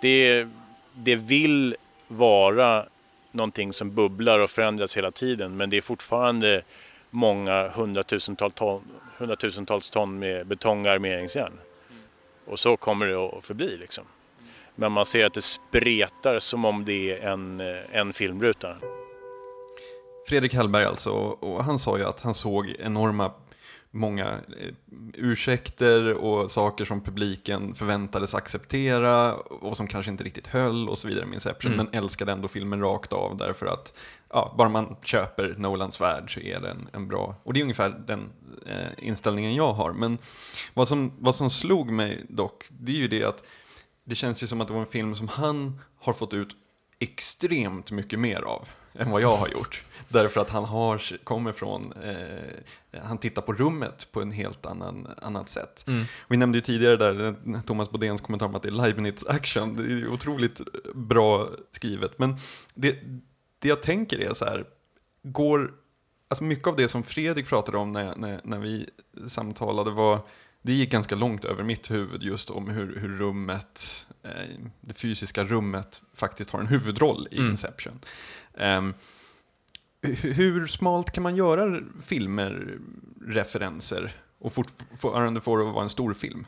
Det, det vill vara någonting som bubblar och förändras hela tiden men det är fortfarande många hundratusentals ton, hundratusentals ton med betongarmeringsjärn. Och så kommer det att förbli liksom. Men man ser att det spretar som om det är en, en filmruta. Fredrik Hellberg alltså, och han sa ju att han såg enorma många eh, ursäkter och saker som publiken förväntades acceptera och som kanske inte riktigt höll och så vidare med Inception, mm. men älskade ändå filmen rakt av därför att ja, bara man köper Nolans värld så är den en bra, och det är ungefär den eh, inställningen jag har. Men vad som, vad som slog mig dock, det är ju det att det känns ju som att det var en film som han har fått ut extremt mycket mer av än vad jag har gjort. Därför att han har, kommer från, eh, han tittar på rummet på en helt annan, annat sätt. Mm. Vi nämnde ju tidigare där Thomas Bodéns kommentar om att det är Leibniz action. Det är otroligt bra skrivet. Men det, det jag tänker är så här, går, alltså mycket av det som Fredrik pratade om när, när, när vi samtalade var, det gick ganska långt över mitt huvud just om hur, hur rummet, eh, det fysiska rummet faktiskt har en huvudroll i Mm. Inception. Hu- hur smalt kan man göra filmer, referenser och fortfarande få det att vara en stor film?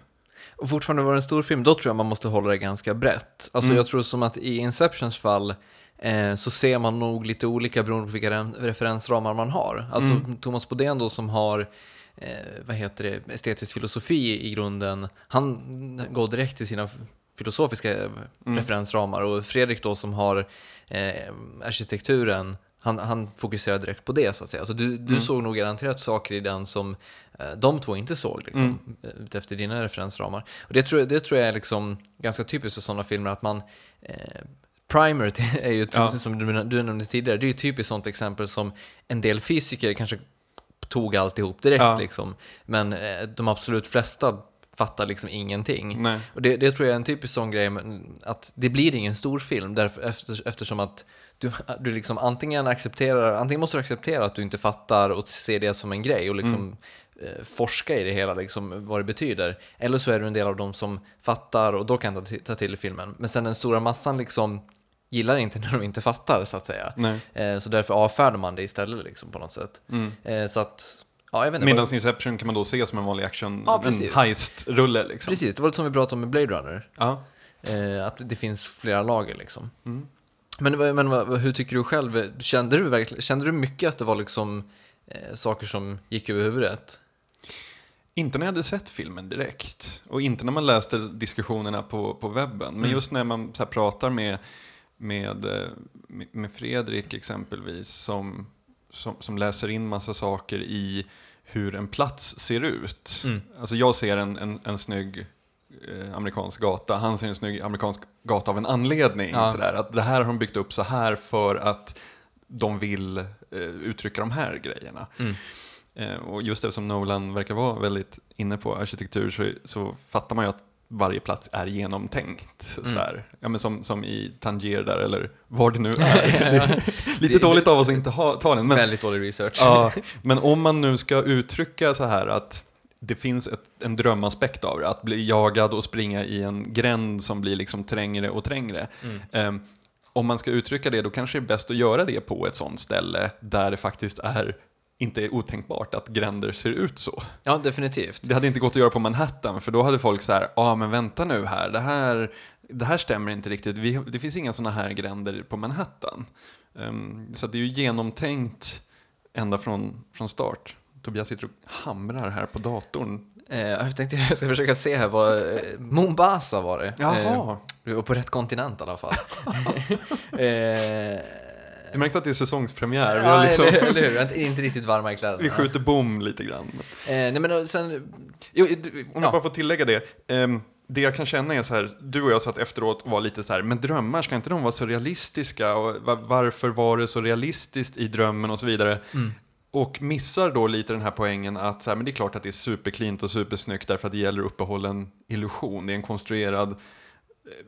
Och fortfarande vara en stor film, då tror jag man måste hålla det ganska brett. Alltså Mm. jag tror som att i Inceptions fall eh, så ser man nog lite olika beroende på vilka re- referensramar man har. Alltså Mm. Thomas Bodén då som har eh, vad heter det, estetisk filosofi i grunden, han går direkt till sina filosofiska eh, Mm. referensramar och Fredrik då som har eh, arkitekturen, han, han fokuserar direkt på det så att säga. Så du, du Mm. såg nog garanterat saker i den som eh, de två inte såg liksom, Mm. eh, utefter dina referensramar. Och det tror, det tror jag är liksom ganska typiskt för sådana filmer att man eh, Primer <laughs> är ju, Ja. som du, du nämnde tidigare, det är ju typiskt sånt exempel som en del fysiker kanske tog alltihop direkt Ja. liksom. Men eh, de absolut flesta fattar liksom ingenting. Nej. Och det, det tror jag är en typisk sån grej, att det blir ingen stor film därför, efter, eftersom att du, du liksom antingen accepterar, antingen måste du acceptera att du inte fattar och se det som en grej och liksom eh, forska i det hela, liksom, vad det betyder. Eller så är du en del av dem som fattar och då kan ta, ta till filmen. Men sen den stora massan liksom gillar inte när de inte fattar så att säga. Eh, så därför avfärdar man det istället liksom, på något sätt. Mm. Eh, så att, ja jag vet inte. Medan Inception kan man då se som en vanlig action, Ja, en heist-rulle liksom. Precis, det var lite som vi pratade om med Blade Runner. Ja. Eh, att det finns flera lager liksom. Mm. Men, vad- men vad- hur tycker du själv? Kände du, verkligen, kände du mycket att det var liksom eh, saker som gick över huvudet? Inte när jag hade sett filmen direkt. Och inte när man läste diskussionerna på, på webben. Men Mm. just när man så här, pratar med, med, eh, med- med Fredrik exempelvis. Som, som, som läser in massa saker i hur en plats ser ut. Mm. Alltså jag ser en, en, en snygg eh, amerikansk gata. Han ser en snygg amerikansk gata av en anledning. Ja. Sådär. Att det här har de byggt upp så här för att de vill eh, uttrycka de här grejerna. Mm. Eh, och just eftersom Nolan verkar vara väldigt inne på arkitektur så, så fattar man ju att varje plats är genomtänkt. Mm. Sådär. Ja, men som, som i Tangier där, eller var det nu <laughs> är. Det är lite dåligt av oss att inte ha, ta den. Men, Väldigt dålig research. ja, <laughs> men om man nu ska uttrycka så här att det finns ett, en drömaspekt av det, att bli jagad och springa i en gränd som blir liksom trängre och trängre. Mm. Ehm, om man ska uttrycka det, då kanske det är bäst att göra det på ett sånt ställe där det faktiskt är inte är otänkbart att gränder ser ut så. Ja, definitivt. Det hade inte gått att göra på Manhattan, för då hade folk så här, ja ah, men vänta nu här, det här, det här stämmer inte riktigt, Vi, det finns inga sådana här gränder på Manhattan. Ehm, så det är ju genomtänkt ända från, från start. Tobias sitter och hamrar här på datorn. Eh, jag tänkte jag ska försöka se här vad... Eh, Mombasa var det. Jaha. Eh, var på rätt kontinent i alla fall. <laughs> eh, Du märkte att det är säsongspremiär, vi, ja, har liksom, eller, eller hur? Inte, inte riktigt varma i kläderna. vi skjuter bom lite grann. Eh, nej men sen... Jo, om Ja. jag bara får tillägga det. ehm, det jag kan känna är så här, du och jag satt efteråt och var lite så här, men drömmar, ska inte de vara så realistiska? Och va- varför var det så realistiskt i drömmen och så vidare? Mm. Och missar då lite den här poängen att så här, men det är klart att det är superklint och supersnyggt därför att det gäller att uppehålla en illusion. Det är en konstruerad eh,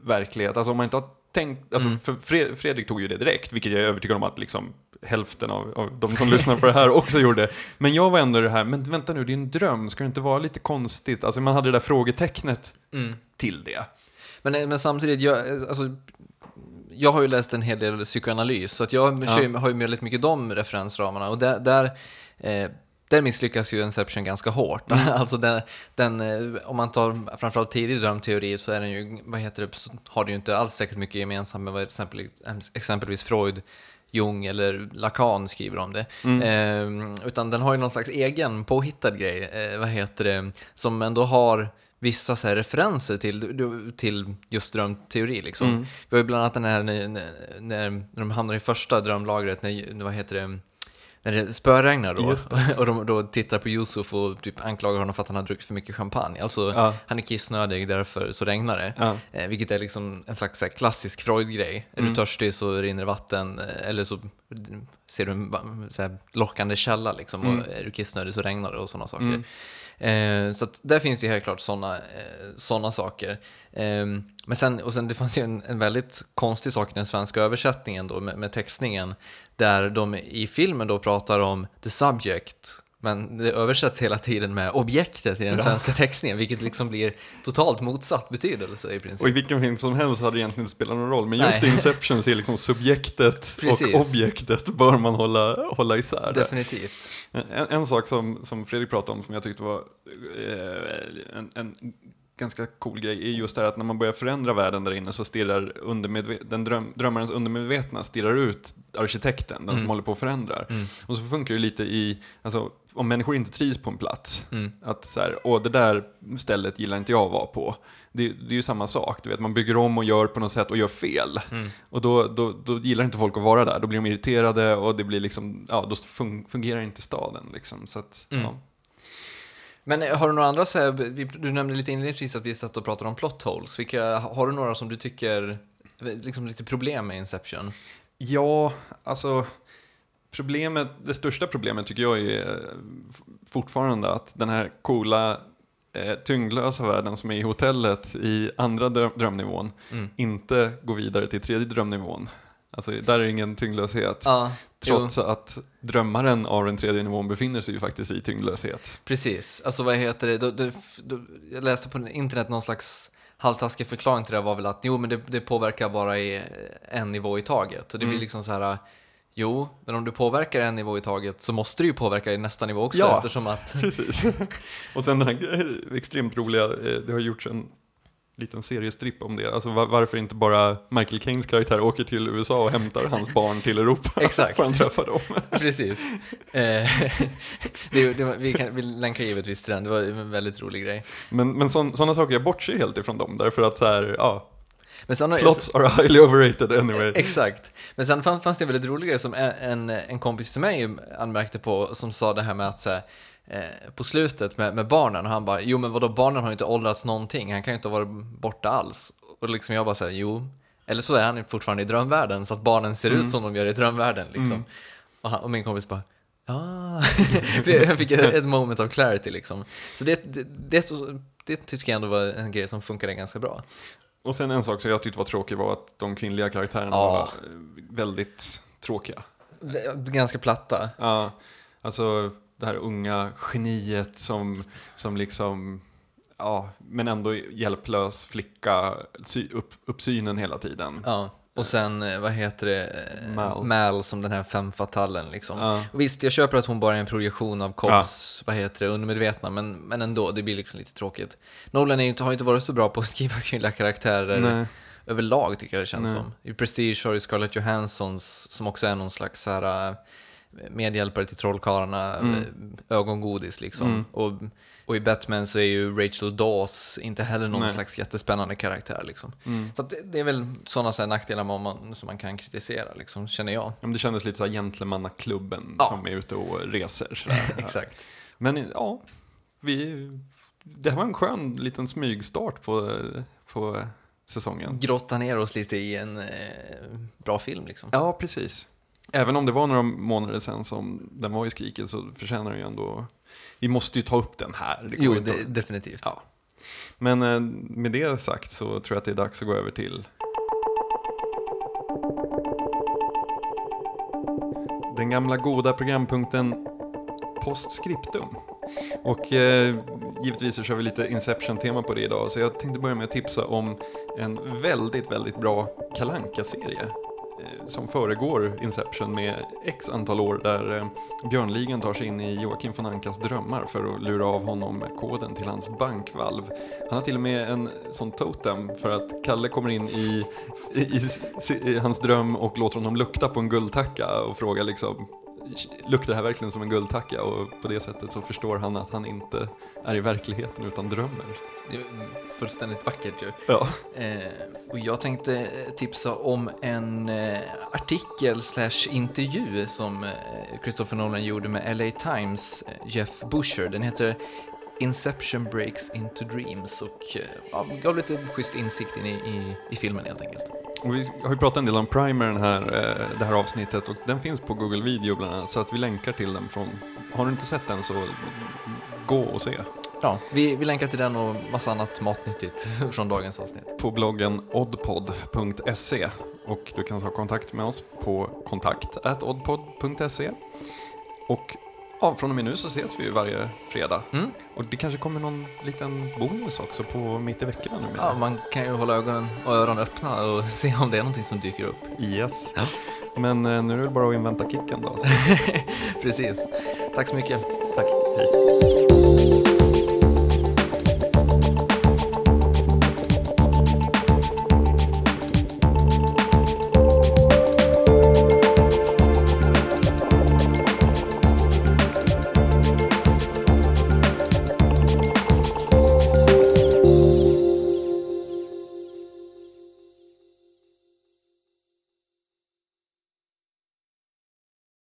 verklighet. Alltså om man inte har tänkt, alltså Mm. Fredrik tog ju det direkt, vilket jag är övertygad om att liksom hälften av, av de som lyssnar på det här också gjorde. Men jag var ändå det här, men vänta nu, det är en dröm, ska det inte vara lite konstigt? Alltså man hade det där frågetecknet Mm. till det. Men, men samtidigt, jag, alltså, jag har ju läst en hel del psykoanalys, så att jag Ja. har ju väldigt mycket de referensramarna. Och där, där, eh, där misslyckas ju Inception ganska hårt. <laughs> alltså den, den, eh, om man tar framförallt tidig drömteori så är den ju, vad heter det, har det ju inte alls säkert mycket gemensamt med vad exempel, exempelvis Freud Jung eller Lacan skriver om det. Eh, utan den har ju någon slags egen påhittad grej, eh, vad heter det, som ändå har vissa så referenser till, till just drömteori. Liksom. Mm. Vi har ju bland annat den här när, när, när de hamnar i första drömlagret, när, vad heter det, när det spöregnar då, <laughs> och de då tittar på Yusuf och typ anklagar honom för att han har druckit för mycket champagne. Alltså, Ja. han är kissnödig, därför så regnar det. Ja. Eh, vilket är liksom en slags här, klassisk Freud-grej. Är Mm. du törstig så rinner vatten, eh, eller så ser du en så här, lockande källa liksom, Mm. och är du kissnödig så regnar det och sådana saker. Eh, så där finns det helt klart sådana eh, såna saker. Eh, men sen, och sen det fanns ju en, en väldigt konstig sak i den svenska översättningen då med, med textningen, där de i filmen då pratar om the subject, men det översätts hela tiden med objektet i den svenska textningen, vilket liksom blir totalt motsatt betydelse i princip. Och i vilken film som helst hade det egentligen inte spelat någon roll, men just i <laughs> Inception så är liksom subjektet Precis. och objektet bör man hålla, hålla isär. Definitivt. En, en sak som, som Fredrik pratade om som jag tyckte var eh, en, en ganska cool grej är just det här att när man börjar förändra världen där inne så stirrar den dröm, drömmarens undermedvetna stirrar ut arkitekten, den som håller på att förändra. Och så funkar det lite i, alltså om människor inte trivs på en plats, att så här, åh det där stället gillar inte jag att vara på. Det, det är ju samma sak, du vet, man bygger om och gör på något sätt och gör fel. Och då, då, då gillar inte folk att vara där, då blir de irriterade och det blir liksom, ja, då fun- fungerar inte staden liksom. Så att, ja. Men eh, har du några andra, så här, du nämnde lite inledningsvis att vi satt och pratade om plot holes. Vilka, har du några som du tycker, eh, liksom lite problem med Inception? Ja, alltså problemet, det största problemet tycker jag är eh, fortfarande att den här coola eh, tyngdlösa världen som är i hotellet i andra dröm drömnivån inte går vidare till tredje drömnivån. Alltså där är det ingen tyngdlöshet. Ja, Trots att drömmaren av den tredje nivån befinner sig ju faktiskt i tyngdlöshet. Precis, alltså vad heter det, då, då, då, jag läste på internet någon slags halvtaskig förklaring till det var väl att jo men det, det påverkar bara i en nivå i taget. Och det blir liksom så här, jo, men om du påverkar en nivå i taget så måste du ju påverka i nästa nivå också Ja. eftersom att <laughs> Precis. Och sen den här extremt roliga, eh, det har gjorts en liten seriestripp om det. Alltså var, varför inte bara Michael Caines karaktär åker till USA och hämtar hans barn till Europa. <laughs> Exakt. För han träffar dem. Precis. Eh, <laughs> det, det, vi, kan, vi länkar givetvis till den, det var en väldigt rolig grej. Men, men sådana saker, jag bortser helt ifrån dem. Därför att så här, ja, Men sen plots are highly overrated anyway. Exakt. Men sen fanns, fanns det en väldigt rolig grej som en, en, kompis till mig anmärkte på, som sa det här med att så här, eh, på slutet med, med barnen, och han bara, jo men vadå, barnen har ju inte åldrats någonting, han kan ju inte ha varit borta alls. Och liksom jag bara säger, jo, eller så är han fortfarande i drömvärlden, så att barnen ser ut som de gör i drömvärlden liksom. Och, han, och min kompis bara, ja, <laughs> jag fick ett, moment of clarity liksom. Så det, det, det, det tycker jag ändå var en grej som funkade ganska bra. Och sen en sak som jag tyckte var tråkig var att de kvinnliga karaktärerna Ja. var eh, väldigt tråkiga. Ganska platta. Ja, alltså det här unga geniet som, som liksom, ja, men ändå hjälplös flicka, upp, uppsynen hela tiden. Ja, och sen eh, vad heter det? Eh, Mal. Mal som den här femme fatalen liksom. Ja. Och visst, jag köper att hon bara är en projektion av Cobbs, vad heter det, undermedvetna, men, men ändå, det blir liksom lite tråkigt. Nolan är ju inte, har inte varit så bra på att skriva <laughs> kvinnliga karaktärer Nej. överlag tycker jag det känns Nej. som. I Prestige har ju Scarlett Johanssons, som också är någon slags så här, äh, medhjälpare till trollkarlarna, Mm. ögongodis liksom. Och, och i Batman så är ju Rachel Dawes inte heller någon Nej. Mm. slags jättespännande karaktär liksom. Så att det, det är väl sådana så nackdelar man, som man kan kritisera liksom, känner jag. Ja, det kändes lite så här gentlemannaklubben Ja. som är ute och reser. <laughs> Exakt. Men ja, vi, det här var en skön liten smygstart på, på säsongen. Grotta ner oss lite i en eh, bra film liksom. Ja, precis. Även om det var några månader sedan som den var i skriket så förtjänar den ju ändå... Vi måste ju ta upp den här. Det Jo, det, att- definitivt. Ja. Men eh, med det sagt så tror jag att det är dags att gå över till den gamla goda programpunkten Postscriptum. Och eh, givetvis så kör vi lite Inception-tema på det idag, så jag tänkte börja med att tipsa om en väldigt, väldigt bra kalanka serie Eh, som föregår Inception med x antal år där eh, Björnligan tar sig in i Joakim von Ankas drömmar för att lura av honom koden till hans bankvalv. Han har till och med en sån totem för att Kalle kommer in i, i, i, i hans dröm och låter honom lukta på en guldtacka och frågar liksom luktar det här verkligen som en guldtacka och på det sättet så förstår han att han inte är i verkligheten utan drömmer. Det är fullständigt vackert ju. Ja. Eh, och jag tänkte tipsa om en eh, artikel slash intervju som eh, Christopher Nolan gjorde med LA Times eh, Jeff Busher. Den heter Inception Breaks Into Dreams och eh, ja, gav lite schysst insikt in i, i, i filmen helt enkelt. Och vi har ju pratat en del om primern här, eh, det här avsnittet och den finns på Google Video bland annat så att vi länkar till den från, har du inte sett den så gå och se. Ja, vi, vi länkar till den och massa annat matnyttigt <laughs> från dagens avsnitt. På bloggen oddpod.se och du kan ta kontakt med oss på kontakt oddpod.se och ja, från och med nu så ses vi ju varje fredag. Mm. Och det kanske kommer någon liten bonus också på mitt i veckorna nu Ja, man kan ju hålla ögonen och öronen öppna och <laughs> se om det är någonting som dyker upp. Yes. Men eh, nu är det bara att invänta kicken då. <laughs> Precis. Tack så mycket. Tack. Hej.